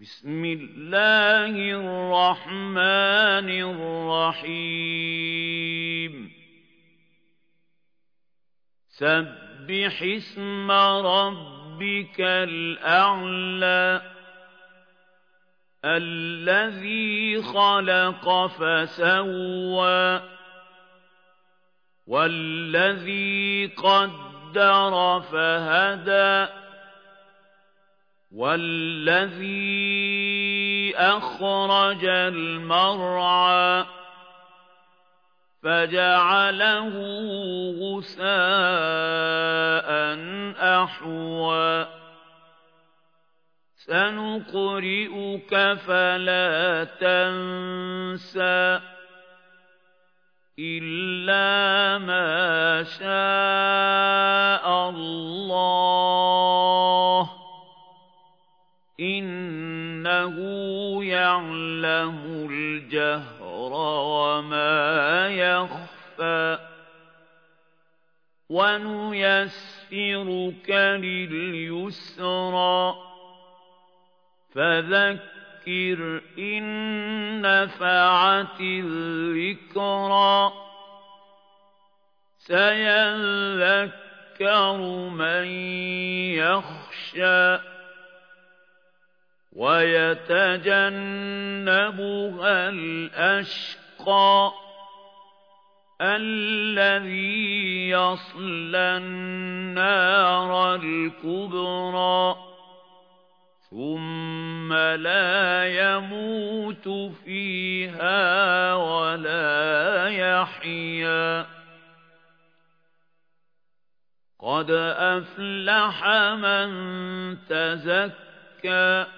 بسم الله الرحمن الرحيم. سبح اسم ربك الأعلى الذي خلق فسوى والذي قدر فهدى. والذي أخرج المرعى فجعله غساء أحوى سنقرئك فلا تنسى إلا ما شاء الله يَعْلَمُ الْجَهْرَ وَمَا يَخْفَى وَنُيَسِّرُكَ لِلْيُسْرَى فَذَكِّرْ إِن نَّفَعَتِ الذِّكْرَى سَيَذَّكَّرُ مَن يَخْشَىٰ وَيَتَجَنَّبُهَا الْأَشْقَى الَّذِي يَصْلَى النَّارَ الْكُبْرَى ثُمَّ لَا يَمُوتُ فِيهَا وَلَا يَحْيَىٰ قَدْ أَفْلَحَ مَن تَزَكَّىٰ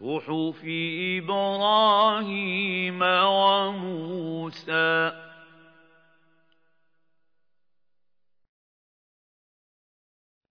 صُحُفِ إِبْرَاهِيمَ وَمُوسَىٰ